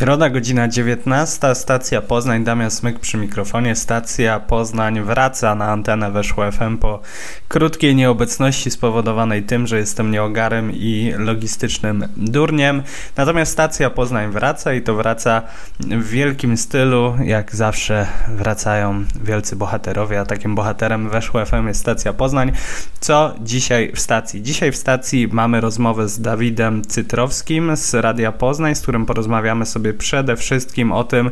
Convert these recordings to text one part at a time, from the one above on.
Środa, godzina 19, stacja Poznań, Damian Smyk przy mikrofonie. Stacja Poznań wraca na antenę Weszło FM po krótkiej nieobecności spowodowanej tym, że jestem nieogarem i logistycznym durniem. Natomiast stacja Poznań wraca i to wraca w wielkim stylu, jak zawsze wracają wielcy bohaterowie, a takim bohaterem Weszło FM jest stacja Poznań. Co dzisiaj w stacji? Dzisiaj w stacji mamy rozmowę z Dawidem Cytrowskim z Radia Poznań, z którym porozmawiamy sobie przede wszystkim o tym,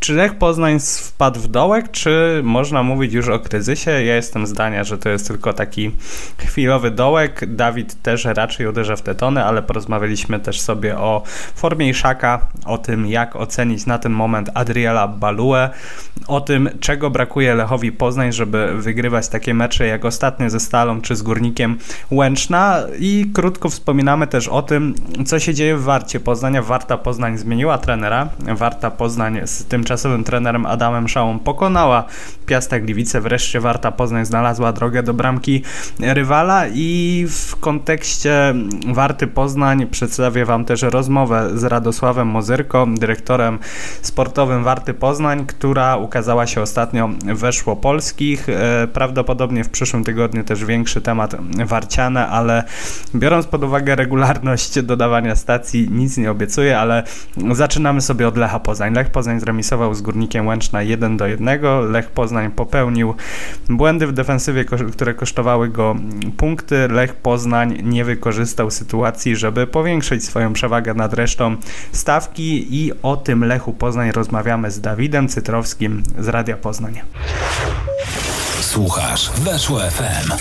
czy Lech Poznań wpadł w dołek, czy można mówić już o kryzysie? Ja jestem zdania, że to jest tylko taki chwilowy dołek. Dawid też raczej uderza w te tony, ale porozmawialiśmy też sobie o formie Iszaka, o tym jak ocenić na ten moment Adriela Balue, o tym czego brakuje Lechowi Poznań, żeby wygrywać takie mecze jak ostatnie ze Stalą czy z Górnikiem Łęczna i krótko wspominamy też o tym, co się dzieje w Warcie Poznania. Warta Poznań zmieniła trenera. Warta Poznań z tym tymczasowym trenerem Adamem Szałą pokonała Piasta Gliwice. Wreszcie Warta Poznań znalazła drogę do bramki rywala i w kontekście Warty Poznań przedstawię Wam też rozmowę z Radosławem Mozyrko, dyrektorem sportowym Warty Poznań, która ukazała się ostatnio weszło polskich. E, prawdopodobnie w przyszłym tygodniu też większy temat warciane, ale biorąc pod uwagę regularność dodawania stacji, nic nie obiecuję, ale zaczynamy sobie od Lecha Poznań. Lech Poznań zremisował zremisował z Górnikiem Łęczna 1 do 1. Lech Poznań popełnił błędy w defensywie, które kosztowały go punkty. Lech Poznań nie wykorzystał sytuacji, żeby powiększyć swoją przewagę nad resztą stawki i o tym Lechu Poznań rozmawiamy z Dawidem Cytrowskim z Radia Poznań. Słuchasz, weszło FM.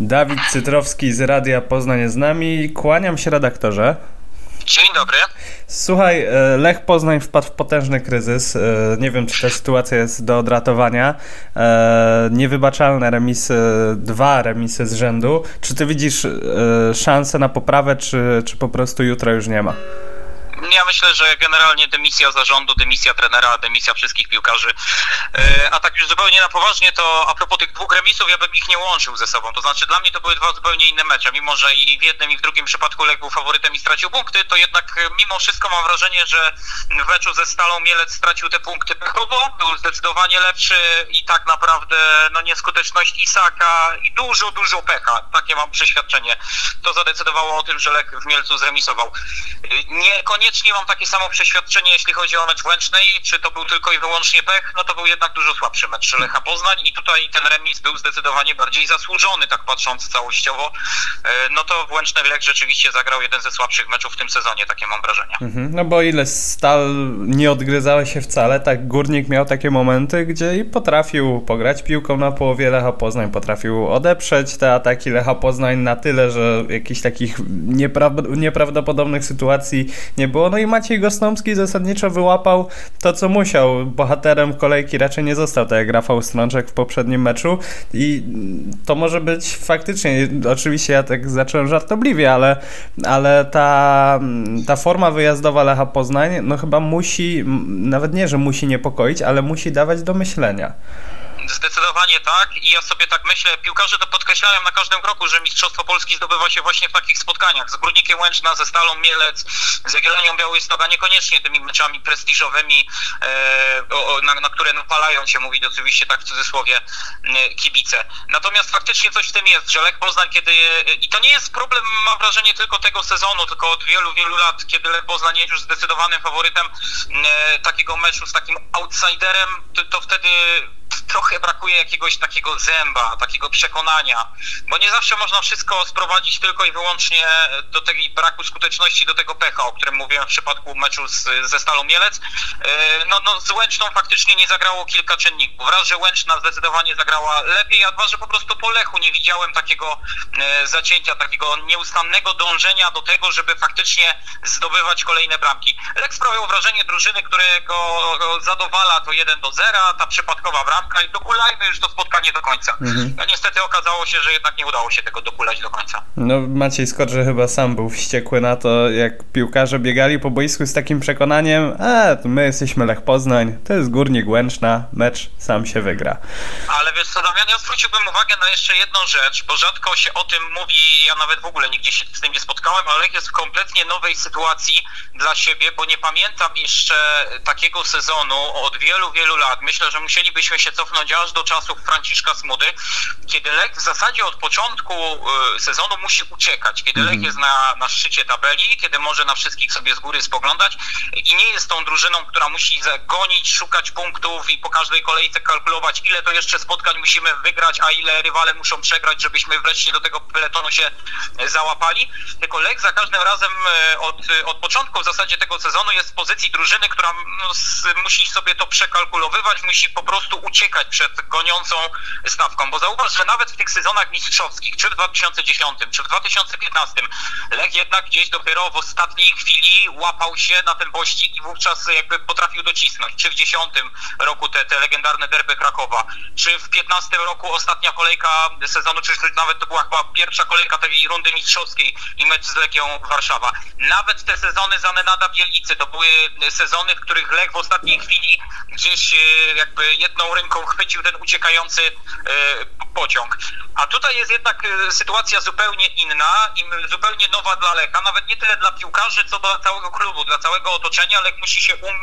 Dawid Cytrowski z Radia Poznań jest z nami. Kłaniam się redaktorze. Dzień dobry. Słuchaj, e, Lech Poznań wpadł w potężny kryzys. E, nie wiem, czy ta sytuacja jest do odratowania. E, niewybaczalne remisy, dwa remisy z rzędu. Czy ty widzisz szansę na poprawę, czy, czy po prostu jutro już nie ma? Ja myślę, że generalnie dymisja zarządu, dymisja trenera, dymisja wszystkich piłkarzy. E, a tak już zupełnie na poważnie, to a propos tych dwóch remisów, ja bym ich nie łączył ze sobą. To znaczy dla mnie to były dwa zupełnie inne mecze. Mimo, że i w jednym i w drugim przypadku Lech był faworytem i stracił punkty, to jednak e, mimo wszystko mam wrażenie, że w meczu ze Stalą Mielec stracił te punkty pechowo, był zdecydowanie lepszy i tak naprawdę no nieskuteczność Isaka i dużo, dużo pecha. Takie mam przeświadczenie. To zadecydowało o tym, że Lech w Mielcu zremisował. E, Niekoniecznie mam takie samo przeświadczenie, jeśli chodzi o mecz Łęcznej, czy to był tylko i wyłącznie pech, no to był jednak dużo słabszy mecz Lecha Poznań i tutaj ten remis był zdecydowanie bardziej zasłużony, tak patrząc całościowo. E, no to w Łęcznej Lech rzeczywiście zagrał jeden ze słabszych meczów w tym sezonie, takie mam wrażenie. Mhm, no bo ile Stal nie odgryzała się wcale, tak Górnik miał takie momenty, gdzie i potrafił pograć piłką na połowie Lecha Poznań, potrafił odeprzeć te ataki Lecha Poznań na tyle, że jakichś takich nieprawdopodobnych sytuacji nie było. No i Maciej Gosnomski zasadniczo wyłapał to, co musiał. Bohaterem kolejki raczej nie został, tak jak Rafał Strączek w poprzednim meczu i to może być faktycznie, oczywiście ja tak zacząłem żartobliwie, ale, ale ta, ta forma wyjazdowa Lecha Poznań, no chyba musi, nawet nie, że musi niepokoić, ale musi dawać do myślenia. Zdecydowanie tak i ja sobie tak myślę, piłkarze to podkreślają na każdym kroku, że Mistrzostwo Polski zdobywa się właśnie w takich spotkaniach. Z Górnikiem Łęczna, ze Stalą Mielec, z Jagiellonią Białystok, niekoniecznie tymi meczami prestiżowymi, e, na, na, które napalają się, mówić oczywiście tak w cudzysłowie, kibice. Natomiast faktycznie coś w tym jest, że Lech Poznań, kiedy, i to nie jest problem, mam wrażenie, tylko tego sezonu, tylko od wielu, wielu lat, kiedy Lech Poznań jest już zdecydowanym faworytem e, takiego meczu z takim outsiderem, to, to wtedy trochę brakuje jakiegoś takiego zęba, takiego przekonania, bo nie zawsze można wszystko sprowadzić tylko i wyłącznie do tej braku skuteczności, do tego pecha, o którym mówiłem w przypadku meczu z, ze Stalą Mielec. E, no, no z Łęczną faktycznie nie zagrało kilka czynników. Raz, że Łęczna zdecydowanie zagrała lepiej, a dwa, że po prostu po Lechu nie widziałem takiego e, zacięcia, takiego nieustannego dążenia do tego, żeby faktycznie zdobywać kolejne bramki. Lech sprawiał wrażenie drużyny, którego zadowala to 1 do 0, ta przypadkowa bramka, bramka i dokulajmy już to spotkanie do końca. Mhm. No niestety okazało się, że jednak nie udało się tego dokulać do końca. No Maciej Skorże chyba sam był wściekły na to, jak piłkarze biegali po boisku z takim przekonaniem, a my jesteśmy Lech Poznań, to jest Górnik Łęczna, mecz sam się wygra. Ale wiesz co Damian, ja zwróciłbym uwagę na jeszcze jedną rzecz, bo rzadko się o tym mówi, ja nawet w ogóle nigdzie się z tym nie spotkałem, ale jest w kompletnie nowej sytuacji dla siebie, bo nie pamiętam jeszcze takiego sezonu od wielu, wielu lat. Myślę, że musielibyśmy się cofnąć aż do czasów Franciszka Smudy, kiedy Lech w zasadzie od początku y, sezonu musi uciekać, kiedy Lech mhm. jest na, na szczycie tabeli, kiedy może na wszystkich sobie z góry spoglądać i nie jest tą drużyną, która musi zagonić, szukać punktów i po każdej kolejce kalkulować, ile to jeszcze spotkań musimy wygrać, a ile rywale muszą przegrać, żebyśmy wreszcie do tego peletonu się załapali. Tylko Lech za każdym razem y, od, od początku w zasadzie tego sezonu jest w pozycji drużyny, która no, musi sobie to przekalkulowywać, musi po prostu uciekać przed goniącą stawką, bo zauważ, że nawet w tych sezonach mistrzowskich, czy w 2010, czy w 2015, Lech jednak gdzieś dopiero w ostatniej chwili łapał się na ten pościg i wówczas jakby potrafił docisnąć. Czy w 10 roku te, te legendarne derby Krakowa, czy w 15 roku ostatnia kolejka sezonu, czy nawet to była chyba pierwsza kolejka tej rundy mistrzowskiej i mecz z Legią Warszawa. Nawet te sezony za Nenada Bielicy to były sezony, w których Lech w ostatniej chwili gdzieś e, jakby jedną ręką chwycił ten uciekający e, pociąg. A tutaj jest jednak e, sytuacja zupełnie inna i zupełnie nowa dla Lecha, nawet nie tyle dla piłkarzy, co dla całego klubu, dla całego otoczenia. Lech musi się um,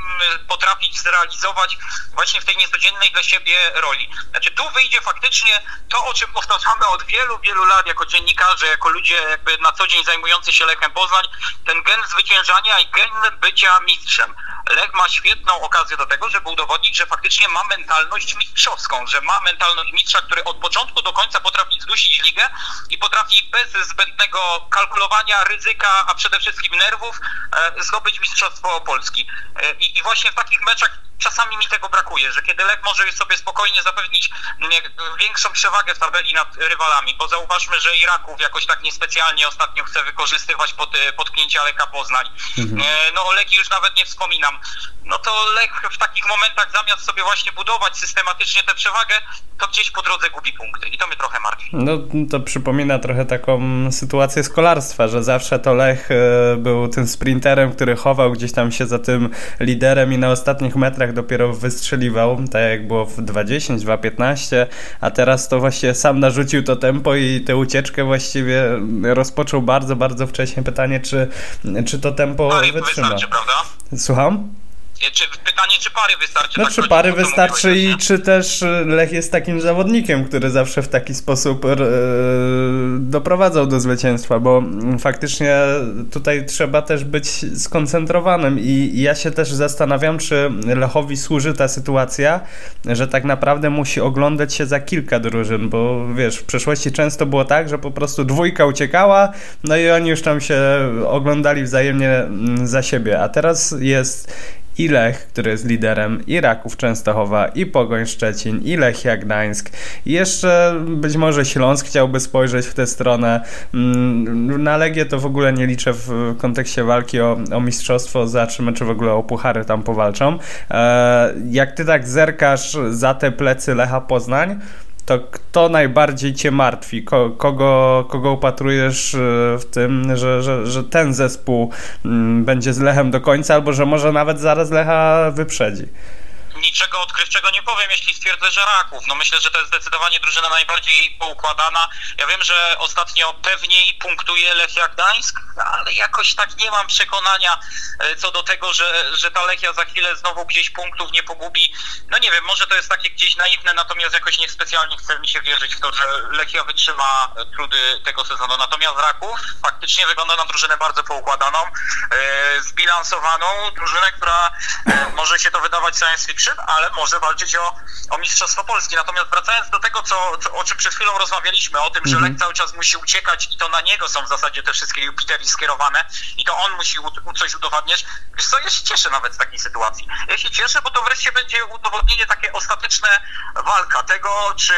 potrafić zrealizować właśnie w tej niecodziennej dla siebie roli. Znaczy tu wyjdzie faktycznie to, o czym powtarzamy od wielu, wielu lat jako dziennikarze, jako ludzie jakby na co dzień zajmujący się Lechem Poznań, ten gen zwyciężania i gen bycia mistrzem. Lech ma świetną okazję do tego, żeby udowodnić, że faktycznie ma mentalność mistrzowską, że ma mentalność mistrza, który od początku do końca potrafi zdusić ligę i potrafi bez zbędnego kalkulowania ryzyka, a przede wszystkim nerwów e, zdobyć Mistrzostwo Polski. E, I właśnie w takich meczach czasami mi tego brakuje, że kiedy Lech może sobie spokojnie zapewnić mm, większą przewagę w tabeli nad rywalami, bo zauważmy, że Iraków jakoś tak niespecjalnie ostatnio chce wykorzystywać pod, e, potknięcia Leka Poznań. Mhm. E, no o Leki już nawet nie wspominam. No to Lech w takich momentach zamiast sobie właśnie budować systematycznie tę przewagę, to gdzieś po drodze gubi punkty i to mnie trochę martwi. No to przypomina trochę taką sytuację z kolarstwa, że zawsze to Lech e, był tym sprinterem, który chował gdzieś tam się za tym liderem i na ostatnich metrach dopiero wystrzeliwał, tak jak było w 2.10, 2.15, a teraz to właśnie sam narzucił to tempo i tę ucieczkę właściwie rozpoczął bardzo, bardzo wcześnie. Pytanie, czy, czy to tempo no wytrzyma. Wystarczy, prawda? Słucham? Czy pytanie, czy pary wystarczy? No, tak czy pary wystarczy i czy też e, Lech jest takim zawodnikiem, który zawsze w taki sposób e, doprowadzał do zwycięstwa, bo faktycznie tutaj trzeba też być skoncentrowanym i ja się też zastanawiam, czy Lechowi służy ta sytuacja, że tak naprawdę musi oglądać się za kilka drużyn, bo wiesz, w przeszłości często było tak, że po prostu dwójka uciekała, no i oni już tam się oglądali wzajemnie za siebie, a teraz jest i Lech, który jest liderem, i Raków Częstochowa, i Pogoń Szczecin, i Lechia Gdańsk. I jeszcze być może Śląsk chciałby spojrzeć w tę stronę. Mm, na Legię to w ogóle nie liczę w kontekście walki o, o mistrzostwo, zobaczymy czy w ogóle o puchary tam powalczą. E, jak ty tak zerkasz za te plecy Lecha Poznań, to kto najbardziej cię martwi? Kogo, kogo upatrujesz e, w tym, że, że, że ten zespół mm, będzie z Lechem do końca, albo że może nawet zaraz Lecha wyprzedzi? Niczego odkrywczego nie powiem, jeśli stwierdzę, że Raków. No myślę, że to jest zdecydowanie drużyna najbardziej poukładana. Ja wiem, że ostatnio pewniej punktuje Lechia Gdańsk, ale jakoś tak nie mam przekonania e, co do tego, że, że ta Lechia za chwilę znowu gdzieś punktów nie pogubi. No nie wiem, może to jest takie gdzieś naiwne, natomiast jakoś nie specjalnie chce mi się wierzyć w to, że Lechia wytrzyma trudy tego sezonu. Natomiast Raków faktycznie wygląda na drużynę bardzo poukładaną, e, zbilansowaną, drużynę, która e, może się to wydawać science fiction, ale może walczyć o, o Mistrzostwo Polski. Natomiast wracając do tego, co, co, o czym przed chwilą rozmawialiśmy, o tym, że mhm. Lek cały czas musi uciekać i to na niego są w zasadzie te wszystkie Jupitery skierowane i to on musi u, coś udowadniać. Wiesz co, ja się cieszę nawet z takiej sytuacji. Ja się cieszę, bo to wreszcie będzie udowodnienie takie ostateczne walka tego, czy,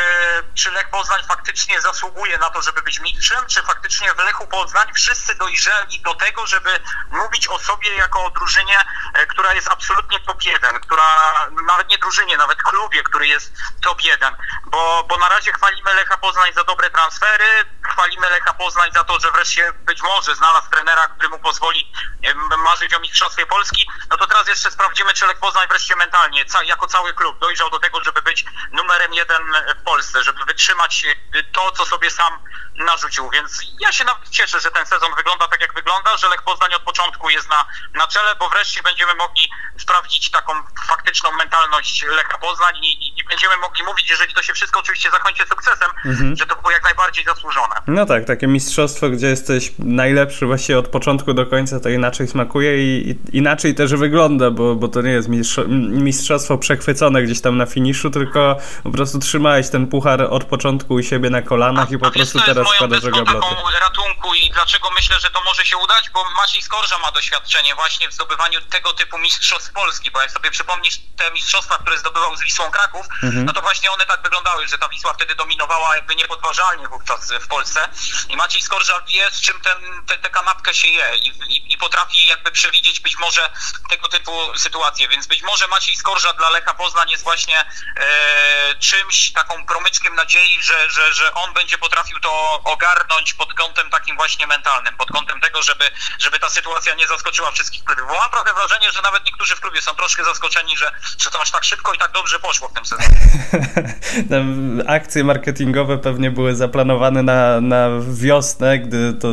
czy Lech Poznań faktycznie zasługuje na to, żeby być mistrzem, czy faktycznie w Lechu Poznań wszyscy dojrzeli do tego, żeby mówić o sobie jako o drużynie, e, która jest absolutnie top jeden, która nawet nie drużynie, nawet klubie, który jest top 1, bo, bo na razie chwalimy Lecha Poznań za dobre transfery, chwalimy Lecha Poznań za to, że wreszcie być może znalazł trenera, który mu pozwoli marzyć o Mistrzostwie Polski, no to teraz jeszcze sprawdzimy, czy Lech Poznań wreszcie mentalnie, jako cały klub dojrzał do tego, żeby być numerem jeden w Polsce, żeby wytrzymać to, co sobie sam narzucił, więc ja się nawet cieszę, że ten sezon wygląda tak, jak wygląda, że Lech Poznań od początku jest na, na czele, bo wreszcie będziemy mogli sprawdzić taką faktyczną mentalność Lecha Poznań i, i, będziemy mogli mówić, jeżeli to się wszystko oczywiście zakończy sukcesem, mhm. że to było jak najbardziej zasłużone. No tak, takie mistrzostwo, gdzie jesteś najlepszy właściwie od początku do końca, to inaczej smakuje i, i inaczej też wygląda, bo, bo to nie jest mistrzostwo przechwycone gdzieś tam na finiszu, tylko po prostu trzymałeś ten puchar od początku u siebie na kolanach a, i po prostu teraz składasz taką ratunku i dlaczego myślę, że to może się udać, bo Maciej Skorża ma doświadczenie właśnie w zdobywaniu tego typu mistrzostw Polski, bo jak sobie przypomnisz te mistrzostwa, które zdobywał z Wisłą Kraków, mhm. no to właśnie one tak wyglądały, że ta Wisła wtedy dominowała jakby niepodważalnie wówczas w Polsce i Maciej Skorża wie, z czym ten, te, tę kanapkę się je i, i, i, potrafi jakby przewidzieć być może tego typu sytuacje, więc być może Maciej Skorża dla Lecha Poznań jest właśnie e, czymś, taką promyczkiem nadziei, że, że, że on będzie potrafił to ogarnąć pod kątem takim właśnie mentalnym, pod kątem tego, żeby, żeby ta sytuacja nie zaskoczyła wszystkich klubów. Bo mam trochę wrażenie, że nawet niektórzy w klubie są troszkę zaskoczeni, że, że to aż tak szybko i tak dobrze poszło w tym sezonie. Akcje marketingowe pewnie były zaplanowane na, na wiosnę, gdy to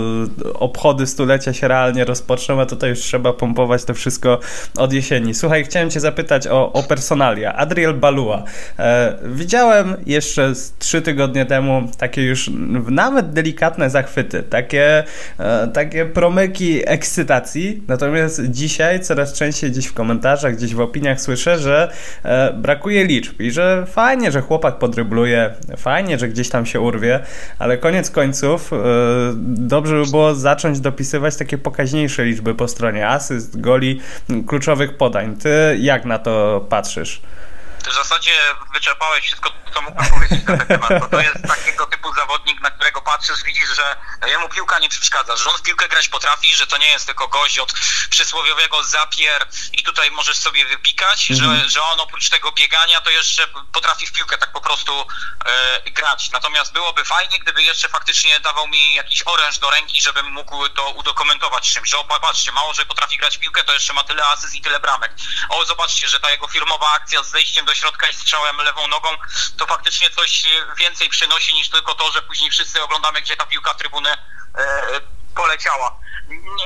obchody stulecia się realnie rozpoczną, a tutaj już trzeba pompować to wszystko od jesieni. Słuchaj, chciałem cię zapytać o, o personalia. Adriel Balua. E, widziałem jeszcze trzy tygodnie temu takie już nawet delikatne zachwyty, takie, e, takie promyki ekscytacji, natomiast dzisiaj coraz częściej gdzieś w komentarzach, gdzieś w opiniach słyszę, że e, brakuje liczb i że fajnie, że chłopak podrybluje, fajnie, że gdzieś tam się urwie, ale koniec końców e, dobrze by było zacząć dopisywać takie pokaźniejsze liczby po stronie asyst, goli, kluczowych podań. Ty jak na to patrzysz? W zasadzie wyczerpałeś wszystko, co mógłbym powiedzieć na ten temat, bo to jest takiego typu zawodnik, na którego patrzysz, widzisz, że jemu piłka nie przeszkadza, że on w piłkę grać potrafi, że to nie jest tylko gość od przysłowiowego zapier i tutaj możesz sobie wypikać, -hmm. że, mhm. że on oprócz tego biegania to jeszcze potrafi w piłkę tak po prostu e, grać. Natomiast byłoby fajnie, gdyby jeszcze faktycznie dawał mi jakiś oręż do ręki, żebym mógł to udokumentować czymś, że o, patrzcie, mało, że potrafi grać w piłkę, to jeszcze ma tyle asyst i tyle bramek. O, zobaczcie, że ta jego firmowa akcja z zejściem do środka i strzałem lewą nogą, to faktycznie coś więcej przynosi niż tylko to, że później wszyscy oglądamy, gdzie ta piłka trybuny e, poleciała.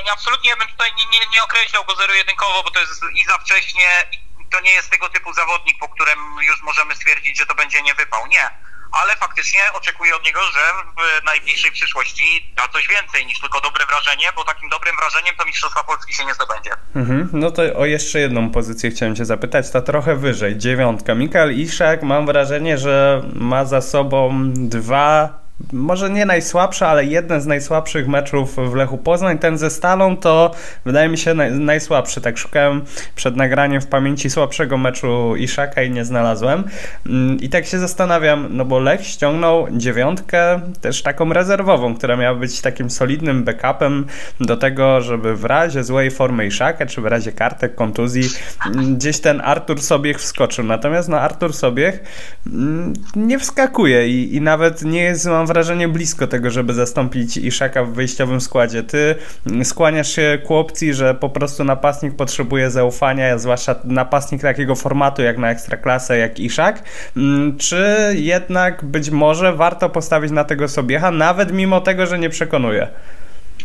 Nie, absolutnie bym tutaj nie, nie, nie określał go zero-jedynkowo, bo to jest i za wcześnie, to nie jest tego typu zawodnik, po którym już możemy stwierdzić, że to będzie nie wypał. Nie ale faktycznie oczekuję od niego, że w najbliższej przyszłości da coś więcej niż tylko dobre wrażenie, bo takim dobrym wrażeniem to Mistrzostwa Polski się nie zdobędzie. Mhm. No to o jeszcze jedną pozycję chciałem Cię zapytać, ta trochę wyżej, dziewiątka. Mikael Iszak, mam wrażenie, że ma za sobą dwa może nie najsłabsze, ale jeden z najsłabszych meczów w Lechu Poznań. Ten ze Stalą to wydaje mi się naj, najsłabszy. Tak szukałem przed nagraniem w pamięci słabszego meczu Iszaka i nie znalazłem. Mm, I tak się zastanawiam, no bo Lech ściągnął dziewiątkę też taką rezerwową, która miała być takim solidnym backupem do tego, żeby w razie złej formy Iszaka, czy w razie kartek, kontuzji, mm, gdzieś ten Artur Sobiech wskoczył. Natomiast no Artur Sobiech mm, nie wskakuje i, i nawet nie jest, mam wrażenie, blisko tego, żeby zastąpić Iszaka w wyjściowym składzie. Ty skłaniasz się ku opcji, że po prostu napastnik potrzebuje zaufania, zwłaszcza napastnik takiego formatu jak na Ekstraklasę, jak Iszak, mm, czy jednak być może warto postawić na tego Sobiecha, nawet mimo tego, że nie przekonuje?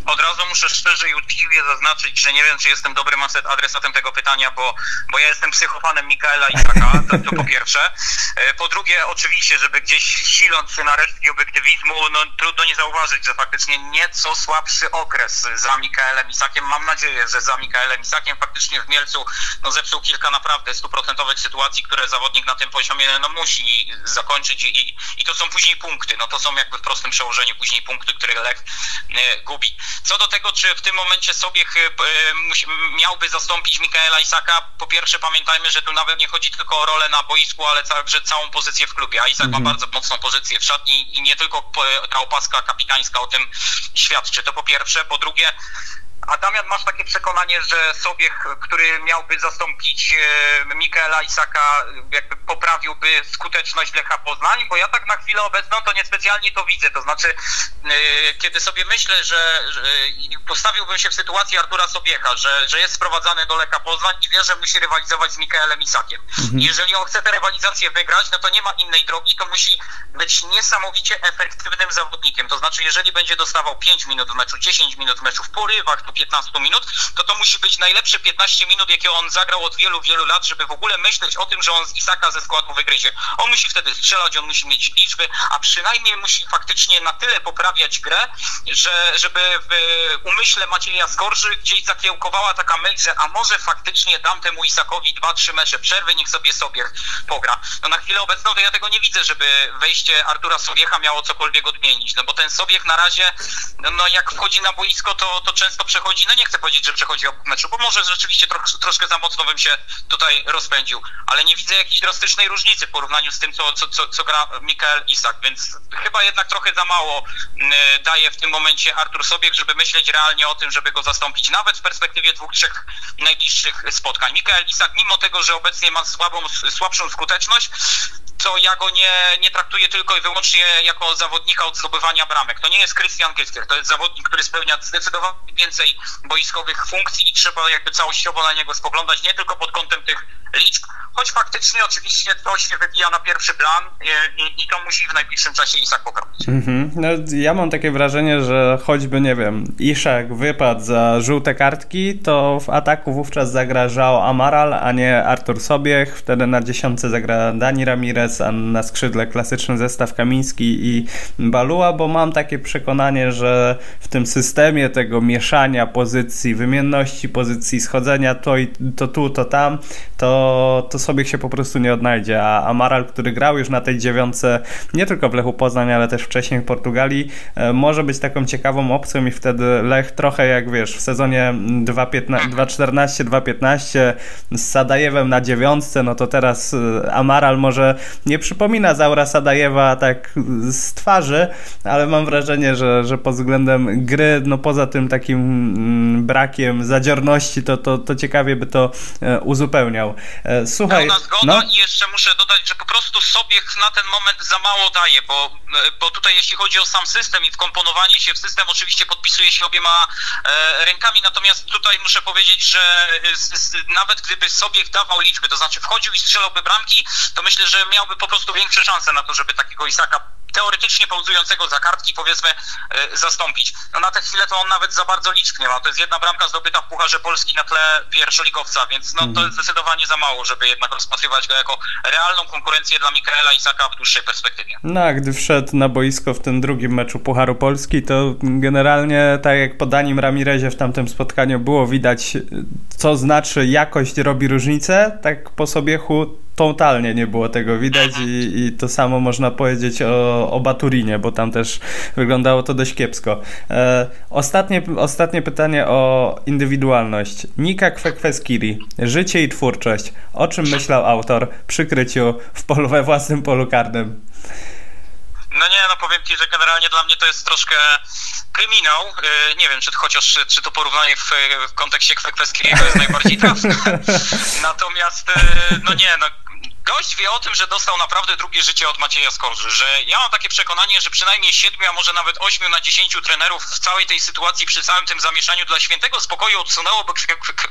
Od razu muszę szczerze i uczciwie zaznaczyć, że nie wiem, czy jestem dobrym adresatem tego pytania, bo, bo ja jestem psychofanem Mikaela Isaka, to, to po pierwsze. E, po drugie, oczywiście, żeby gdzieś siląc się na resztki obiektywizmu, no trudno nie zauważyć, że faktycznie nieco słabszy okres za Mikaelem Isakiem. Mam nadzieję, że za Mikaelem Isakiem faktycznie w Mielcu no, zepsuł kilka naprawdę stuprocentowych sytuacji, które zawodnik na tym poziomie no, musi zakończyć i, i to są później punkty. No to są jakby w prostym przełożeniu później punkty, które Lech e, gubi. Co do tego, czy w tym momencie sobie miałby zastąpić Mikaela Isaka, po pierwsze pamiętajmy, że tu nawet nie chodzi tylko o rolę na boisku, ale także całą pozycję w klubie. A Isak ma mhm. bardzo mocną pozycję w szatni i nie tylko ta opaska kapitańska o tym świadczy. To po pierwsze. Po drugie, A Damian, masz takie przekonanie, że Sobiech, który miałby zastąpić e, Mikaela Isaka, jakby poprawiłby skuteczność Lecha Poznań? Bo ja tak na chwilę obecną to niespecjalnie to widzę. To znaczy, e, kiedy sobie myślę, że, postawiłbym się w sytuacji Artura Sobiecha, że, że jest sprowadzany do Lecha Poznań i wie, że musi rywalizować z Mikaelem Isakiem. Mhm. Jeżeli on chce tę rywalizację wygrać, no to nie ma innej drogi, to musi być niesamowicie efektywnym zawodnikiem. To znaczy, jeżeli będzie dostawał 5 minut w meczu, 10 minut w meczu w porywach do 15 minut, to to musi być najlepsze 15 minut, jakie on zagrał od wielu, wielu lat, żeby w ogóle myśleć o tym, że on z Isaka ze składu wygryzie. On musi wtedy strzelać, on musi mieć liczby, a przynajmniej musi faktycznie na tyle poprawiać grę, że, żeby w umyśle Macieja Skorży gdzieś zakiełkowała taka myśl, że a może faktycznie dam temu Isakowi 2-3 mecze przerwy, niech sobie sobie pogra. No na chwilę obecną to ja tego nie widzę, żeby wejście Artura Sobiecha miało cokolwiek odmienić, no bo ten Sobiech na razie, no jak wchodzi na boisko, to, to często przechodzi, no nie chcę powiedzieć, że przechodzi obok meczu, bo może rzeczywiście troszkę za mocno bym się tutaj rozpędził, ale nie widzę jakiejś drastycznej różnicy w porównaniu z tym, co, co, co, co gra Mikael Isak, więc chyba jednak trochę za mało mm, daje w tym momencie Artur Sobiech, żeby myśleć realnie o tym, żeby go zastąpić, nawet w perspektywie dwóch, trzech najbliższych spotkań. Mikael Isak, mimo tego, że obecnie ma słabą, słabszą skuteczność, to ja go nie, nie traktuję tylko i wyłącznie jako zawodnika od zdobywania bramek. To nie jest Christian Gyskier, to jest zawodnik, który spełnia zdecydowanie więcej boiskowych funkcji i trzeba jakby całościowo na niego spoglądać, nie tylko pod kątem tych liczb, choć faktycznie oczywiście to się wybija na pierwszy plan i, i, to musi w najbliższym czasie Isak poprawić. Mhm. No, ja mam takie wrażenie, że choćby, nie wiem, Iszak wypadł za żółte kartki, to w ataku wówczas zagra João Amaral, a nie Artur Sobiech, wtedy na dziesiątce zagra Dani Ramirez, a na skrzydle klasyczny zestaw Kamiński i Balua, bo mam takie przekonanie, że w tym systemie tego mieszania pozycji, wymienności pozycji, schodzenia to, i, to tu, to tam, to, to sobie się po prostu nie odnajdzie. A Amaral, który grał już na tej dziewiątce, nie tylko w Lechu Poznań, ale też wcześniej w Portugalii, e, może być taką ciekawą opcją i wtedy Lech trochę jak wiesz, w sezonie 2-14-2-15 z Sadajewem na dziewiątce, no to teraz e, Amaral może nie przypomina Zaura Sadajewa tak z twarzy, ale mam wrażenie, że, że pod względem gry, no poza tym takim mm, brakiem zadziorności, to, to, to ciekawie by to e, uzupełniał. Słuchaj, Pełna zgoda no. i jeszcze muszę dodać, że po prostu sobie na ten moment za mało daje, bo, bo tutaj jeśli chodzi o sam system i wkomponowanie się w system, oczywiście podpisuje się obiema e, rękami, natomiast tutaj muszę powiedzieć, że z, z, nawet gdyby sobie dawał liczby, to znaczy wchodził i strzelałby bramki, to myślę, że miałby po prostu większe szanse na to, żeby takiego Isaka teoretycznie pauzującego za kartki powiedzmy e, zastąpić. No na tę chwilę to on nawet za bardzo liczb nie ma. To jest jedna bramka zdobyta w Pucharze Polski na tle pierwszoligowca, więc no, to mhm. jest zdecydowanie za mało, żeby jednak rozpatrywać go jako realną konkurencję dla Mikaela Isaka w dłuższej perspektywie. No a gdy wszedł na boisko w tym drugim meczu Pucharu Polski, to generalnie tak jak po Danim Ramirezie w tamtym spotkaniu było widać, co znaczy jakość robi różnicę, tak po Sobiechu totalnie nie było tego widać i, i to samo można powiedzieć o, o Baturinie, bo tam też wyglądało to dość kiepsko. E, ostatnie, ostatnie pytanie o indywidualność. Nika Kwekweskiri. Życie i twórczość. O czym myślał autor przy kryciu w polu, we własnym polu karnym? No nie, no powiem Ci, że generalnie dla mnie to jest troszkę kryminał. E, nie wiem, czy chociaż czy to porównanie w, w kontekście Kwekweskiriego jest najbardziej trafne. Natomiast, e, no nie, no Gość wie o tym, że dostał naprawdę drugie życie od Macieja Skorzy, że ja mam takie przekonanie, że przynajmniej siedmiu, a może nawet ośmiu na dziesięciu trenerów w całej tej sytuacji, przy całym tym zamieszaniu dla świętego spokoju odsunęłoby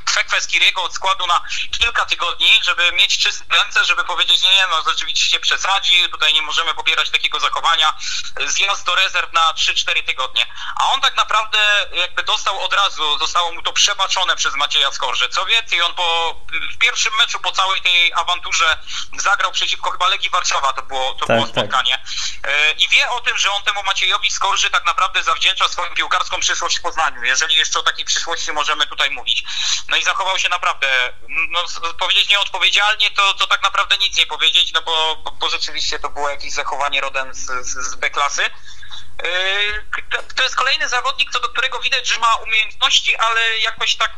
kwek Skiriego od składu na kilka tygodni, żeby mieć czyste ręce, żeby powiedzieć, nie, no rzeczywiście przesadzi, tutaj nie możemy popierać takiego zachowania, zjazd do rezerw na 3-4 tygodnie. A on tak naprawdę jakby dostał od razu, zostało mu to przebaczone przez Macieja Skorze. Co więcej, on po, pierwszym meczu po całej tej awanturze zagrał przeciwko chyba Legii Warszawa, to było, to tak, było tak. spotkanie. Tak. I wie o tym, że on temu Maciejowi Skorży tak naprawdę zawdzięcza swoją piłkarską przyszłość w Poznaniu, jeżeli jeszcze o takiej przyszłości możemy tutaj mówić. No i zachował się naprawdę, no powiedzieć nieodpowiedzialnie, to, to tak naprawdę nic nie powiedzieć, no bo, bo, bo rzeczywiście to było jakieś zachowanie rodem z, z, z B-klasy. Yy, to jest kolejny zawodnik, co do którego widać, że ma umiejętności, ale jakoś tak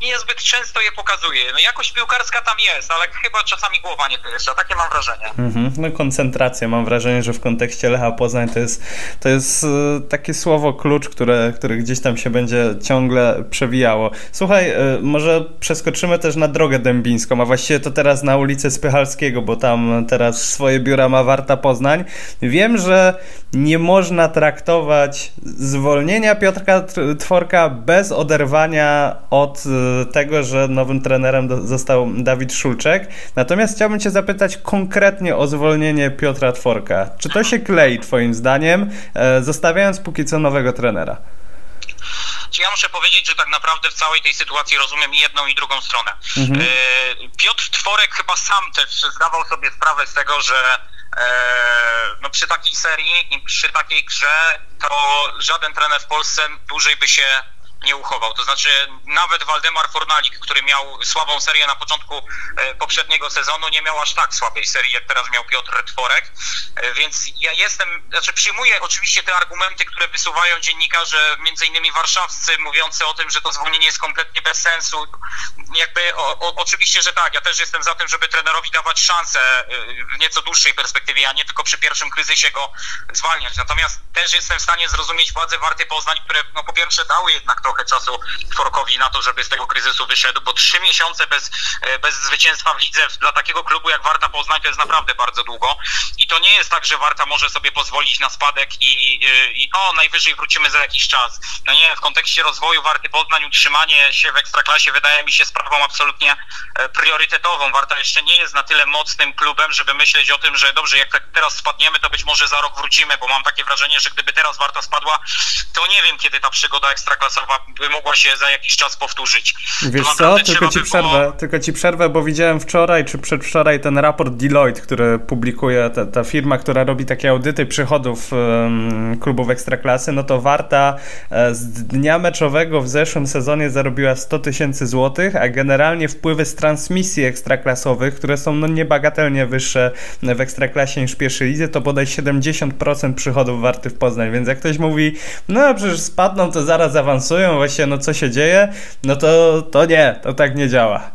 niezbyt często je pokazuje. No jakość piłkarska tam jest, ale chyba czasami głowa nie dojeżdża. Takie mam wrażenie. Mhm. No koncentracja. Mam wrażenie, że w kontekście Lecha Poznań to jest, to jest e, takie słowo klucz, które, które gdzieś tam się będzie ciągle przewijało. Słuchaj, e, może przeskoczymy też na drogę dębińską, a właściwie to teraz na ulicę Spychalskiego, bo tam teraz swoje biura ma Warta Poznań. Wiem, że nie można traktować zwolnienia Piotrka Tworka bez oderwania od e, tego, że nowym trenerem został Dawid Szulczek. Natomiast chciałbym Cię zapytać konkretnie o zwolnienie Piotra Tworka. Czy to się klei Twoim zdaniem, e, zostawiając póki co nowego trenera? Czy ja muszę powiedzieć, że tak naprawdę w całej tej sytuacji rozumiem jedną i drugą stronę. Mhm. E, Piotr Tworek chyba sam też zdawał sobie sprawę z tego, że no przy takiej serii i przy takiej grze to żaden trener w Polsce dłużej by się nie uchował. To znaczy nawet Waldemar Fornalik, który miał słabą serię na początku e, poprzedniego sezonu, nie miał aż tak słabej serii, jak teraz miał Piotr Tworek. E, więc ja jestem, znaczy przyjmuję oczywiście te argumenty, które wysuwają dziennikarze, między innymi warszawscy, mówiący o tym, że to zwolnienie jest kompletnie bez sensu. Jakby o, o, oczywiście, że tak, ja też jestem za tym, żeby trenerowi dawać szansę e, w nieco dłuższej perspektywie, a nie tylko przy pierwszym kryzysie go zwalniać. Natomiast też jestem w stanie zrozumieć władze Warty Poznań, które no po pierwsze dały jednak to trochę czasu Tworkowi na to, żeby z tego kryzysu wyszedł, bo trzy miesiące bez, e, bez zwycięstwa w lidze dla takiego klubu jak Warta Poznań to jest naprawdę bardzo długo. I to nie jest tak, że Warta może sobie pozwolić na spadek i, i, i o, najwyżej wrócimy za jakiś czas. No nie, w kontekście rozwoju Warty Poznań utrzymanie się w Ekstraklasie wydaje mi się sprawą absolutnie e, priorytetową. Warta jeszcze nie jest na tyle mocnym klubem, żeby myśleć o tym, że dobrze, jak teraz spadniemy, to być może za rok wrócimy, bo mam takie wrażenie, że gdyby teraz Warta spadła, to nie wiem, kiedy ta przygoda ekstraklasowa by mogła się za jakiś czas powtórzyć. Wiesz co, tylko ci, przerwę, było... tylko ci przerwę, bo widziałem wczoraj czy przedwczoraj ten raport Deloitte, który publikuje ta, ta firma, która robi takie audyty przychodów um, klubów Ekstraklasy, no to Warta e, z dnia meczowego w zeszłym sezonie zarobiła 100 tysięcy złotych, a generalnie wpływy z transmisji ekstraklasowych, które są no niebagatelnie wyższe w Ekstraklasie niż w pierwszej lidze, to bodaj 70% przychodów Warty w Poznań, więc jak ktoś mówi, no przecież spadną, to zaraz awansują, właśnie no co się dzieje, no to, to nie, to tak nie działa.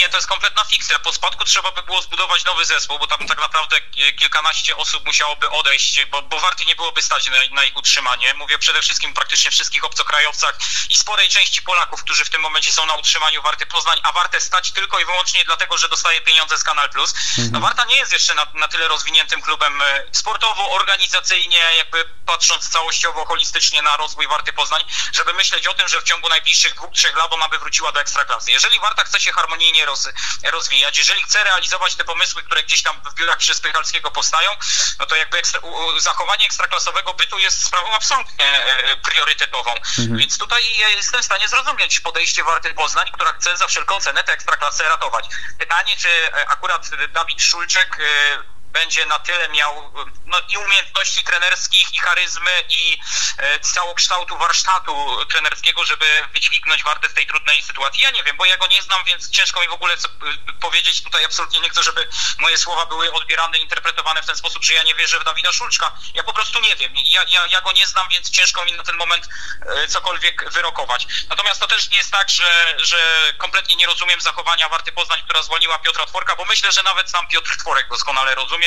Nie, to jest kompletna fikcja. Po spadku trzeba by było zbudować nowy zespół, bo tam tak naprawdę kilkanaście osób musiałoby odejść, bo, bo warty nie byłoby stać na, na ich utrzymanie. Mówię przede wszystkim praktycznie wszystkich obcokrajowcach i sporej części Polaków, którzy w tym momencie są na utrzymaniu Warty Poznań, a Warte stać tylko i wyłącznie dlatego, że dostaje pieniądze z Kanal Plus. Mhm. No Warta nie jest jeszcze na, na tyle rozwiniętym klubem e, sportowo, organizacyjnie, jakby patrząc całościowo, holistycznie na rozwój Warty Poznań, żeby myśleć o tym, że w ciągu najbliższych dwóch, trzech lat ona by wróciła do ekstraklasy. Jeżeli Warta chce się harmonijnie roz, rozwijać, jeżeli chce realizować te pomysły, które gdzieś tam w biurach Przyspychalskiego powstają, no to jakby ekstra, u, zachowanie ekstraklasowego bytu jest sprawą absolutnie e, priorytetową. Mhm. Więc tutaj jestem w stanie zrozumieć podejście Warty Poznań, która chce za wszelką cenę tę ekstraklasę ratować. Pytanie, czy e, akurat Dawid Szulczek e, będzie na tyle miał no, i umiejętności trenerskich, i charyzmy, i e, całokształtu warsztatu trenerskiego, żeby wydźwignąć Wartę z tej trudnej sytuacji. Ja nie wiem, bo ja go nie znam, więc ciężko mi w ogóle co, e, powiedzieć tutaj absolutnie nie chcę, żeby moje słowa były odbierane, interpretowane w ten sposób, że ja nie wierzę w Dawida Szulczka. Ja po prostu nie wiem. Ja, ja, ja go nie znam, więc ciężko mi na ten moment e, cokolwiek wyrokować. Natomiast to też nie jest tak, że, że kompletnie nie rozumiem zachowania Warty Poznań, która zwolniła Piotra Tworka, bo myślę, że nawet sam Piotr Tworek doskonale rozumie,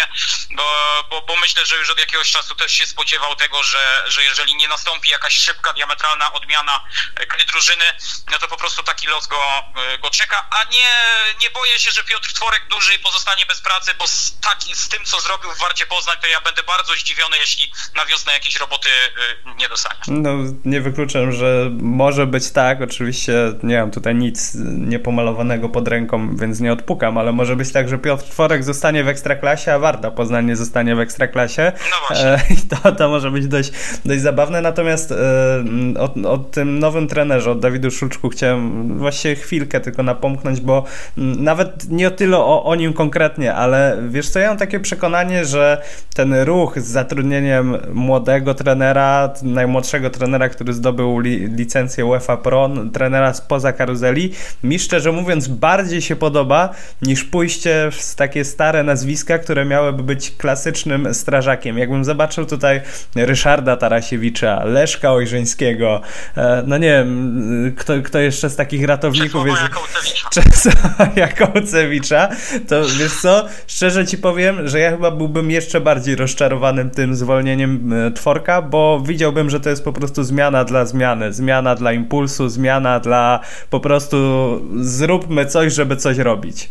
bo, bo, bo myślę, że już od jakiegoś czasu też się spodziewał tego, że, że jeżeli nie nastąpi jakaś szybka, diametralna odmiana gry drużyny, no to po prostu taki los go, go czeka, a nie, nie boję się, że Piotr Tworek dłużej pozostanie bez pracy, bo z, z tym, co zrobił w Warcie Poznań, to ja będę bardzo zdziwiony, jeśli na wiosnę jakieś roboty y, nie dostanie. No, nie wykluczam, że może być tak, oczywiście nie mam tutaj nic niepomalowanego pod ręką, więc nie odpukam, ale może być tak, że Piotr Tworek zostanie w Ekstraklasie, a Warta Poznań nie zostanie w Ekstraklasie. No e, I to, to może być dość, dość zabawne. Natomiast e, o, o tym nowym trenerze, o Dawidu Szulczku chciałem właściwie chwilkę tylko napomknąć, bo nawet nie o tyle o, o nim konkretnie, ale wiesz co, ja mam takie przekonanie, że ten ruch z zatrudnieniem młodego trenera, najmłodszego trenera, który zdobył li, licencję UEFA Pro, trenera spoza karuzeli, mi szczerze mówiąc bardziej się podoba niż pójście w takie stare nazwiska, które miałyby być klasycznym strażakiem. Jakbym zobaczył tutaj Ryszarda Tarasiewicza, Leszka Ojrzeńskiego, e, no nie wiem, kto, kto jeszcze z takich ratowników jest... Czesława Jakołcewicza, to wiesz co, szczerze ci powiem, że ja chyba byłbym jeszcze bardziej rozczarowanym tym zwolnieniem e, Tworka, bo widziałbym, że to jest po prostu zmiana dla zmiany, zmiana dla impulsu, zmiana dla po prostu zróbmy coś, żeby coś robić.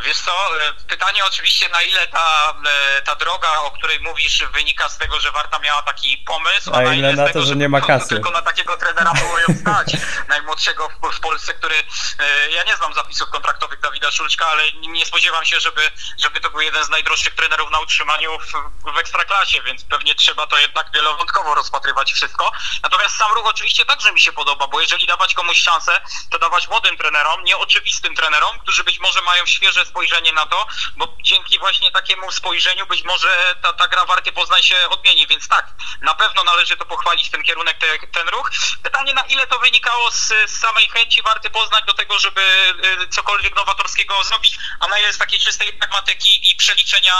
Wiesz co, e, pytanie oczywiście na ile ta, e, ta droga, o której mówisz, wynika z tego, że Warta miała taki pomysł, A na ile na tego, to, że że nie ma kasy. Tylko na takiego trenera było ją stać, najmłodszego w, w Polsce, który, e, ja nie znam zapisów kontraktowych Dawida Szulczka, ale nie spodziewam się, żeby, żeby to był jeden z najdroższych trenerów na utrzymaniu w, w Ekstraklasie, więc pewnie trzeba to jednak wielowątkowo rozpatrywać wszystko. Natomiast sam ruch oczywiście także mi się podoba, bo jeżeli dawać komuś szansę, to dawać młodym trenerom, nieoczywistym trenerom, którzy być może mają świeże spojrzenie na to, bo dzięki właśnie takiemu spojrzeniu być może ta, ta gra Warty Poznań się odmieni, więc tak, na pewno należy to pochwalić ten kierunek, te, ten ruch. Pytanie na ile to wynikało z, z samej chęci Warty Poznań do tego, żeby y, cokolwiek nowatorskiego zrobić, a na ile z takiej czystej pragmatyki i przeliczenia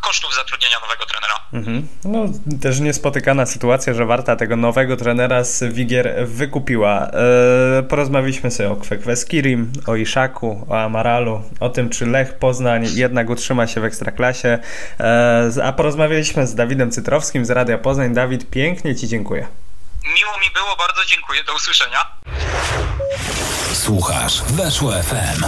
kosztów zatrudnienia nowego trenera. Mhm. No, też niespotykana sytuacja, że Warta tego nowego trenera z Wigier wykupiła. Eee, porozmawialiśmy sobie o Kwekweskirim, o Iszaku, o Amaralu, o tym, czy Lech Poznań jednak utrzyma się w Ekstraklasie, z- a porozmawialiśmy z Dawidem Cytrowskim z Radia Poznań. Dawid, pięknie Ci dziękuję. Miło mi było, bardzo dziękuję, do usłyszenia. Słuchasz Weszło FM.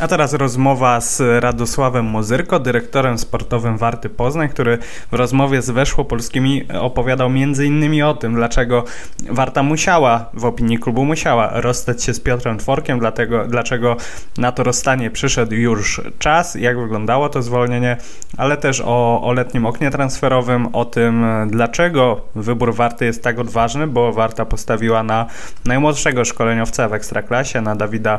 A teraz rozmowa z Radosławem Mozyrko, dyrektorem sportowym Warty Poznań, który w rozmowie z Weszło Polskimi opowiadał m.in. o tym, dlaczego Warta musiała, w opinii klubu musiała rozstać się z Piotrem Tworkiem, dlatego, dlaczego na to rozstanie przyszedł już czas, jak wyglądało to zwolnienie, ale też o, o letnim oknie transferowym, o tym, dlaczego wybór Warty jest tak odważny, bo Warta postawiła na najmłodszego szkoleniowca w Ekstraklasie, na Dawida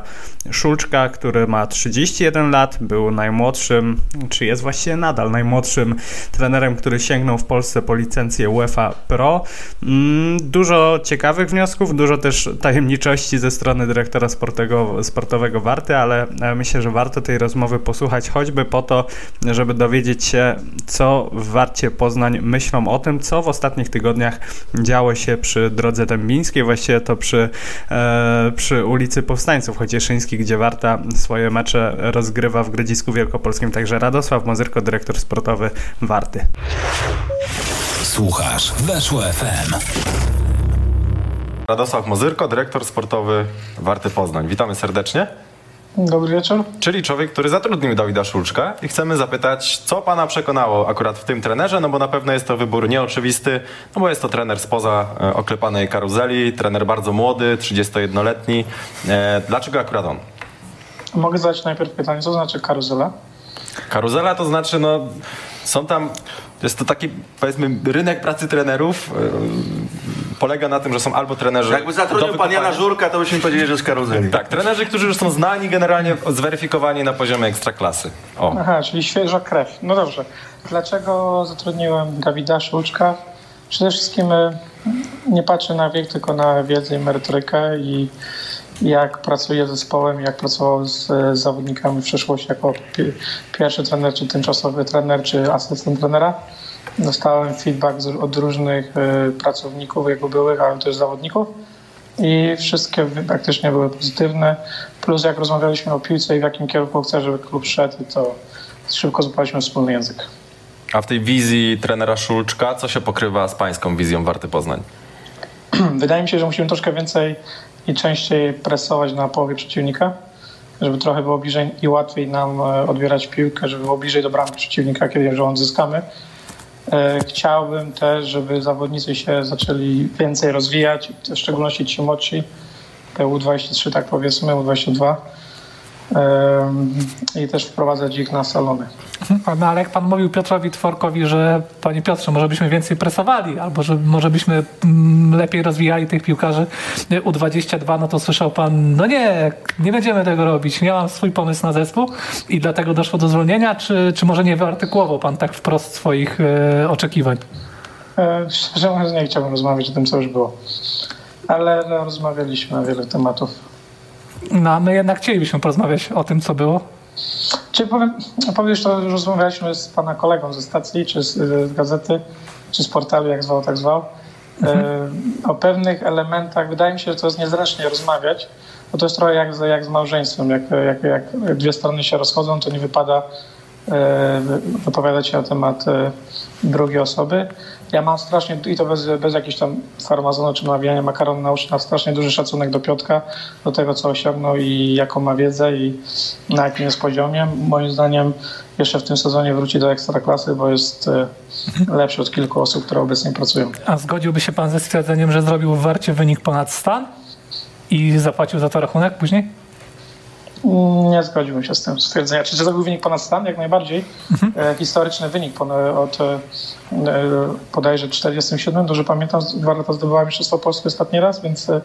Szulczka, który ma 31 lat, był najmłodszym, czy jest właściwie nadal najmłodszym trenerem, który sięgnął w Polsce po licencję UEFA Pro. Mm, Dużo ciekawych wniosków, dużo też tajemniczości ze strony dyrektora sportowego, sportowego Warty, ale e, myślę, że warto tej rozmowy posłuchać choćby po to, żeby dowiedzieć się, co w Warcie Poznań myślą o tym, co w ostatnich tygodniach działo się przy drodze dębińskiej, właściwie to przy, e, przy ulicy Powstańców Chocieszyńskich, gdzie Warta swoje mecze rozgrywa w Grodzisku Wielkopolskim. Także Radosław Mozyrko, dyrektor sportowy Warty. Słuchasz Weszło FM. Radosław Mozyrko, dyrektor sportowy Warty Poznań. Witamy serdecznie. Dobry wieczór. Czyli człowiek, który zatrudnił Dawida Szulczka i chcemy zapytać, co pana przekonało akurat w tym trenerze, no bo na pewno jest to wybór nieoczywisty, no bo jest to trener spoza e, oklepanej karuzeli, trener bardzo młody, 31-letni. E, dlaczego akurat on? Mogę zadać najpierw pytanie, co znaczy karuzela? Karuzela to znaczy, no są tam, jest to taki powiedzmy rynek pracy trenerów, e, polega na tym, że są albo trenerzy... Jakby zatrudnił pan Jana Żurka, to byśmy powiedzieli, że z karuzeli. Tak, trenerzy, którzy już są znani generalnie, zweryfikowani na poziomie ekstraklasy. O. Aha, czyli świeża krew. No dobrze. Dlaczego zatrudniłem Dawida Szulczka? Przede wszystkim y, nie patrzę na wiek, tylko na wiedzę i merytorykę i jak pracuje z zespołem, jak pracował z e, zawodnikami w przeszłości jako pi- pierwszy trener, czy tymczasowy trener, czy asystent trenera. Dostałem feedback od różnych e, pracowników, jego byłych, ale też zawodników i wszystkie praktycznie były pozytywne. Plus jak rozmawialiśmy o piłce i w jakim kierunku chcę, żeby klub szedł, to szybko złapaliśmy wspólny język. A w tej wizji trenera Szulczka, co się pokrywa z pańską wizją Warty Poznań? Wydaje mi się, że musimy troszkę więcej i częściej presować na połowie przeciwnika, żeby trochę było bliżej i łatwiej nam e, odbierać piłkę, żeby było bliżej do bramki przeciwnika, kiedy ją odzyskamy. E, Chciałbym też, żeby zawodnicy się zaczęli więcej rozwijać, w szczególności ci młodsi, te U23 tak powiedzmy, U22 Em, i też wprowadzać ich na salony. No ale jak pan mówił Piotrowi Tworkowi, że panie Piotrze, może byśmy więcej presowali, albo że może byśmy mm, lepiej rozwijali tych piłkarzy y, U22, no to słyszał pan, no nie, nie będziemy tego robić. Miałam swój pomysł na zespół i dlatego doszło do zwolnienia, czy, czy może nie wyartykułował pan tak wprost swoich e, oczekiwań? E, Szczerze mówiąc, nie chciałbym rozmawiać o tym, co już było. Ale no, rozmawialiśmy na wiele tematów. No a my jednak chcielibyśmy porozmawiać o tym, co było. Czy powiem, powiem że to już rozmawialiśmy z pana kolegą ze stacji, czy z, z gazety, czy z portalu, jak zwał, tak zwał. E, o pewnych elementach wydaje mi się, że to jest niezręcznie rozmawiać, bo to jest trochę jak, z- jak z małżeństwem. Jak, jak, jak dwie strony się rozchodzą, to nie wypada e, wypowiadać się na temat e, drugiej osoby. Ja mam strasznie, i to bez, bez jakichś tam farmazonu czy nawijania makaron na uszy, mam strasznie duży szacunek do Piotka, do tego, co osiągnął i jaką ma wiedzę i na jakim jest poziomie. Moim zdaniem jeszcze w tym sezonie wróci do ekstraklasy, bo jest e, lepszy od kilku osób, które obecnie pracują. A zgodziłby się pan ze stwierdzeniem, że zrobił w Warcie wynik ponad stan i zapłacił za to rachunek później? Nie zgodziłbym się z tym stwierdzeniem. Czy to był wynik ponad stan? Jak najbardziej. E, historyczny wynik od e, e, bodajże 47, dobrze pamiętam, dwa lata zdobywała Mistrzostwo Polskie ostatni raz, więc e,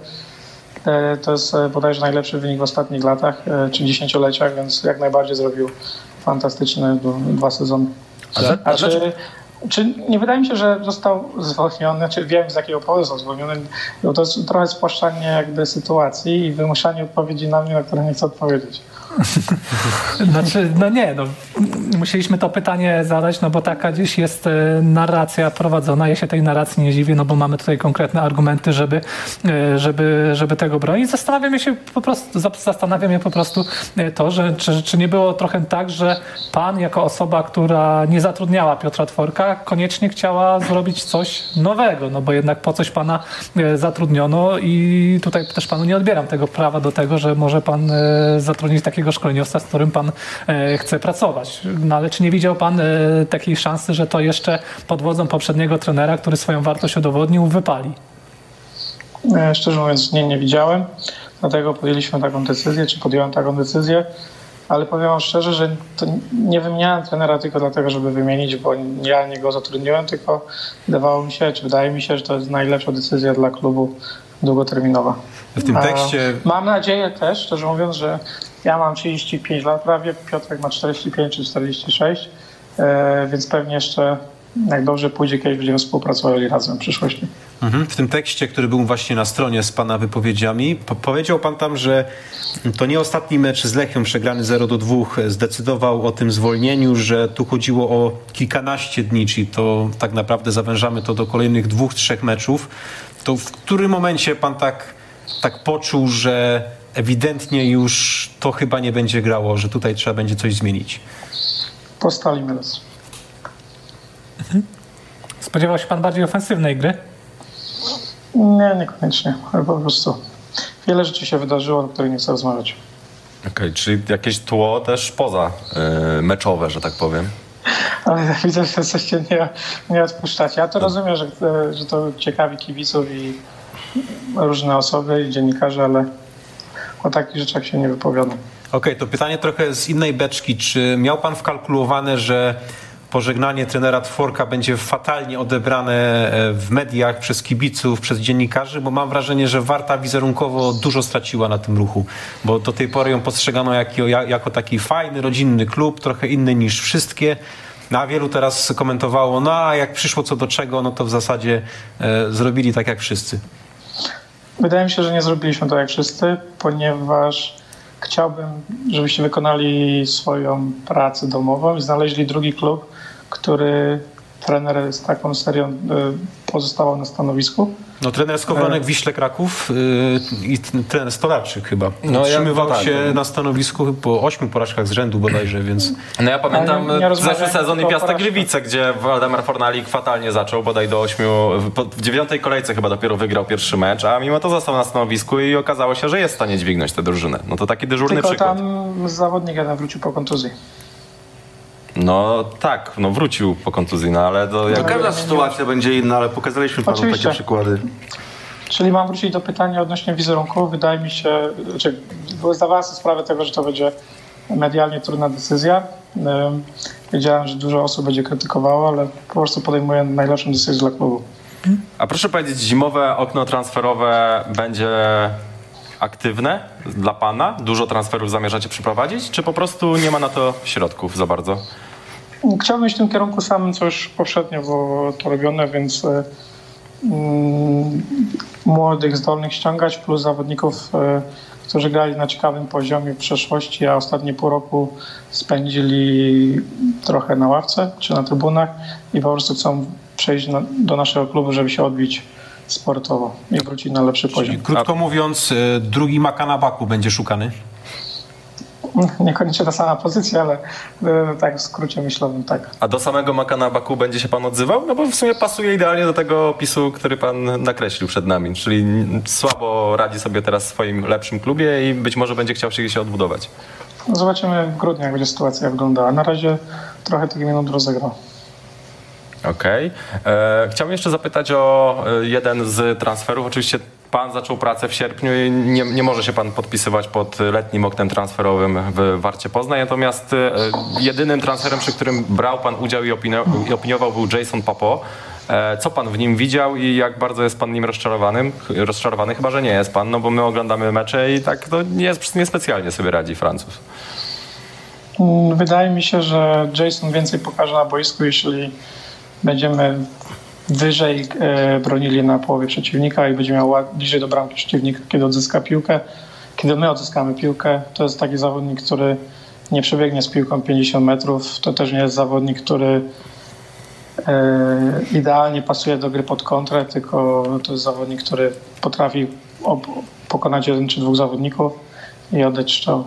e, to jest e, bodajże najlepszy wynik w ostatnich latach e, czy dziesięcioleciach, więc jak najbardziej zrobił fantastyczne dwa sezony. A czy, czy nie wydaje mi się, że został zwolniony, czy wiem z jakiego powodu został zwolniony, to jest trochę spłaszczanie jakby sytuacji i wymuszanie odpowiedzi na mnie, na które nie chcę odpowiedzieć. Znaczy, no nie, no, musieliśmy to pytanie zadać, no bo taka gdzieś jest e, narracja prowadzona. Ja się tej narracji nie dziwię, no bo mamy tutaj konkretne argumenty, żeby, e, żeby, żeby tego bronić. Zastanawiam się po prostu, zas- zastanawiam się po prostu e, to, że czy, czy nie było trochę tak, że pan jako osoba, która nie zatrudniała Piotra Tworka, koniecznie chciała zrobić coś nowego, no bo jednak po coś pana zatrudniono i tutaj też panu nie odbieram tego prawa do tego, że może pan zatrudnić takiego szkoleniowca, z którym pan e, chce pracować. No ale czy nie widział pan e, takiej szansy, że to jeszcze pod wodzą poprzedniego trenera, który swoją wartość udowodnił, wypali? E, Szczerze mówiąc, nie, nie widziałem, dlatego podjęliśmy taką decyzję, czy podjąłem taką decyzję, ale powiem wam szczerze, że to nie wymieniałem trenera tylko dlatego, żeby wymienić, bo ja nie go zatrudniłem, tylko wydawało mi się, czy wydaje mi się, że to jest najlepsza decyzja dla klubu długoterminowa. W tym A tekście Mam nadzieję też, szczerze mówiąc, że ja mam 35 lat prawie, Piotrek ma 45 czy 46, e, więc pewnie jeszcze jak dobrze pójdzie, kiedyś będziemy współpracowali razem w przyszłości. Mhm. W tym tekście, który był właśnie na stronie z Pana wypowiedziami, po powiedział Pan tam, że to nie ostatni mecz z Lechią przegrany 0 do 2 zdecydował o tym zwolnieniu, że tu chodziło o kilkanaście dni, czyli to tak naprawdę zawężamy to do kolejnych dwóch, trzech meczów. To w którym momencie Pan tak, tak poczuł, że ewidentnie już to chyba nie będzie grało, że tutaj trzeba będzie coś zmienić? Postalimy raz. Spodziewał się pan bardziej ofensywnej gry? Nie, niekoniecznie, ale po prostu wiele rzeczy się wydarzyło, o których nie chcę rozmawiać. Okej, czyli jakieś tło też poza y, meczowe, że tak powiem. Ale widzę, że jesteście nie, nie odpuszczacie. Ja to rozumiem, że, że to ciekawi kibiców i różne osoby i dziennikarze, ale o takich rzeczach się nie wypowiadam. Okej, to pytanie trochę z innej beczki. Czy miał pan wkalkulowane, że pożegnanie trenera Tworka będzie fatalnie odebrane e, w mediach przez kibiców, przez dziennikarzy? Bo mam wrażenie, że Warta wizerunkowo dużo straciła na tym ruchu, bo do tej pory ją postrzegano jako, jako taki fajny, rodzinny klub, trochę inny niż wszystkie. No, a wielu teraz komentowało, no a jak przyszło co do czego, no to w zasadzie e, zrobili tak jak wszyscy. Wydaje mi się, że nie zrobiliśmy to jak wszyscy, ponieważ chciałbym, żebyście wykonali swoją pracę domową i znaleźli drugi klub, który trener z taką serią y, pozostawał na stanowisku. No trener Skowronek w Wiśle Kraków yy, i trener Stolarczyk chyba. No, ja- Utrzymywał no tak, się to- na stanowisku po ośmiu porażkach z rzędu bodajże, więc... No ja pamiętam nie zeszły sezon i Piasta. Gliwice, gdzie Waldemar Fornalik fatalnie zaczął, bodaj do ośmiu, w dziewiątej kolejce chyba dopiero wygrał pierwszy mecz, a mimo to został na stanowisku i okazało się, że jest w stanie dźwignąć tę drużynę. No to taki dyżurny Tylko przykład. tam zawodnik jeden wrócił po kontuzji. No tak, no wrócił po kontuzji, no ale to jak... każda sytuacja będzie inna, ale pokazaliśmy panu Oczywiście. takie przykłady. Czyli mam wrócić do pytania odnośnie wizerunku. Wydaje mi się, znaczy zdawałem sobie sprawę tego, że to będzie medialnie trudna decyzja. Wiedziałem, że dużo osób będzie krytykowało, ale po prostu podejmuję najlepszą decyzję dla klubu. A proszę powiedzieć, zimowe okno transferowe będzie aktywne dla pana? Dużo transferów zamierzacie przeprowadzić, czy po prostu nie ma na to środków za bardzo? Chciałbym iść w tym kierunku samym, co już poprzednio było to robione, więc y, mm, młodych, zdolnych ściągać, plus zawodników, e, którzy grali na ciekawym poziomie w przeszłości, a ostatnie pół roku spędzili trochę na ławce czy na trybunach i po prostu chcą przejść do naszego klubu, żeby się odbić sportowo i wrócić na lepszy poziom. Czyli krótko mówiąc, y, drugi maka na baku będzie szukany. Niekoniecznie ta sama pozycja, ale e, tak w skrócie myślowym tak. A do samego Makana Baku będzie się pan odzywał? No bo w sumie pasuje idealnie do tego opisu, który pan nakreślił przed nami. Czyli słabo radzi sobie teraz w swoim lepszym klubie i być może będzie chciał się się odbudować. Zobaczymy w grudniu, jak będzie sytuacja wyglądała. Na razie trochę tych minut rozegrał. Okej. E, Chciałbym jeszcze zapytać o e, jeden z transferów. Oczywiście pan zaczął pracę w sierpniu i nie, nie może się pan podpisywać pod letnim oknem transferowym w Warcie Poznań. Natomiast e, jedynym transferem, przy którym brał pan udział i, i opiniował był Jason Papo. Co pan w nim widział i jak bardzo jest pan nim rozczarowanym? rozczarowany? Chyba, że nie jest pan, no bo my oglądamy mecze i tak to nie, niespecjalnie sobie radzi Francuz. Mm, Wydaje mi się, że Jason więcej pokaże na boisku, jeśli będziemy wyżej e, bronili na połowie przeciwnika i będzie miał bliżej do bramki przeciwnika, kiedy odzyska piłkę. Kiedy my odzyskamy piłkę, to jest taki zawodnik, który nie przebiegnie z piłką 50 metrów. To też nie jest zawodnik, który e, idealnie pasuje do gry pod kontrę, tylko to jest zawodnik, który potrafi pokonać jeden czy dwóch zawodników i oddać strzał.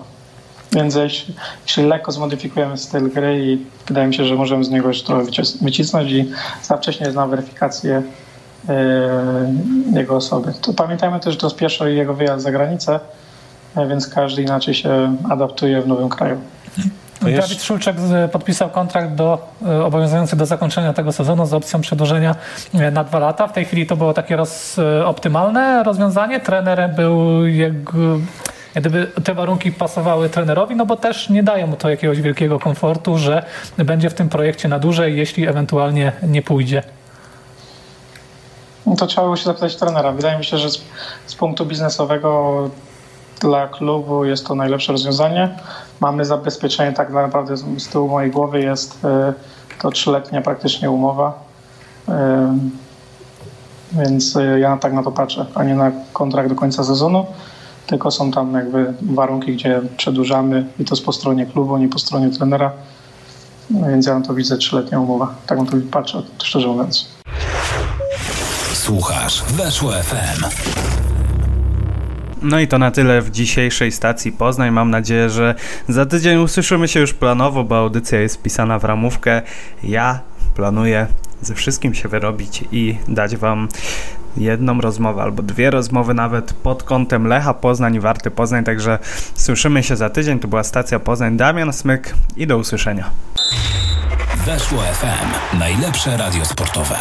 Więc jeśli, jeśli lekko zmodyfikujemy styl gry i wydaje mi się, że możemy z niego już trochę wycis- wycisnąć i za wcześnie znam weryfikację e, jego osoby. To pamiętajmy też, że to jest pierwszy jego wyjazd za granicę, e, więc każdy inaczej się adaptuje w nowym kraju. jeszcze- Dawid Szulczek z- podpisał kontrakt do, e, obowiązujący do zakończenia tego sezonu z opcją przedłużenia e, na dwa lata. W tej chwili to było takie roz, e, optymalne rozwiązanie. Trener był jego, jak gdyby te warunki pasowały trenerowi, no bo też nie daje mu to jakiegoś wielkiego komfortu, że będzie w tym projekcie na dłużej, jeśli ewentualnie nie pójdzie. No to trzeba było się zapytać trenera. Wydaje mi się, że z, z punktu biznesowego dla klubu jest to najlepsze rozwiązanie. Mamy zabezpieczenie, tak naprawdę z, z tyłu mojej głowy jest e, to trzyletnia praktycznie umowa. E, Więc ja tak na to patrzę, a nie na kontrakt do końca sezonu, tylko są tam jakby warunki, gdzie przedłużamy i to jest po stronie klubu, nie po stronie trenera. Więc ja na to widzę trzyletnia umowa. Tak na to patrzę, szczerze mówiąc. Słuchasz Weszło FM. No i to na tyle w dzisiejszej stacji Poznań. Mam nadzieję, że za tydzień usłyszymy się już planowo, bo audycja jest pisana w ramówkę. Ja planuję ze wszystkim się wyrobić i dać Wam jedną rozmowę albo dwie rozmowy nawet pod kątem Lecha Poznań i Warty Poznań. Także słyszymy się za tydzień. To była stacja Poznań. Damian Smyk i do usłyszenia. Weszło FM. Najlepsze radio sportowe.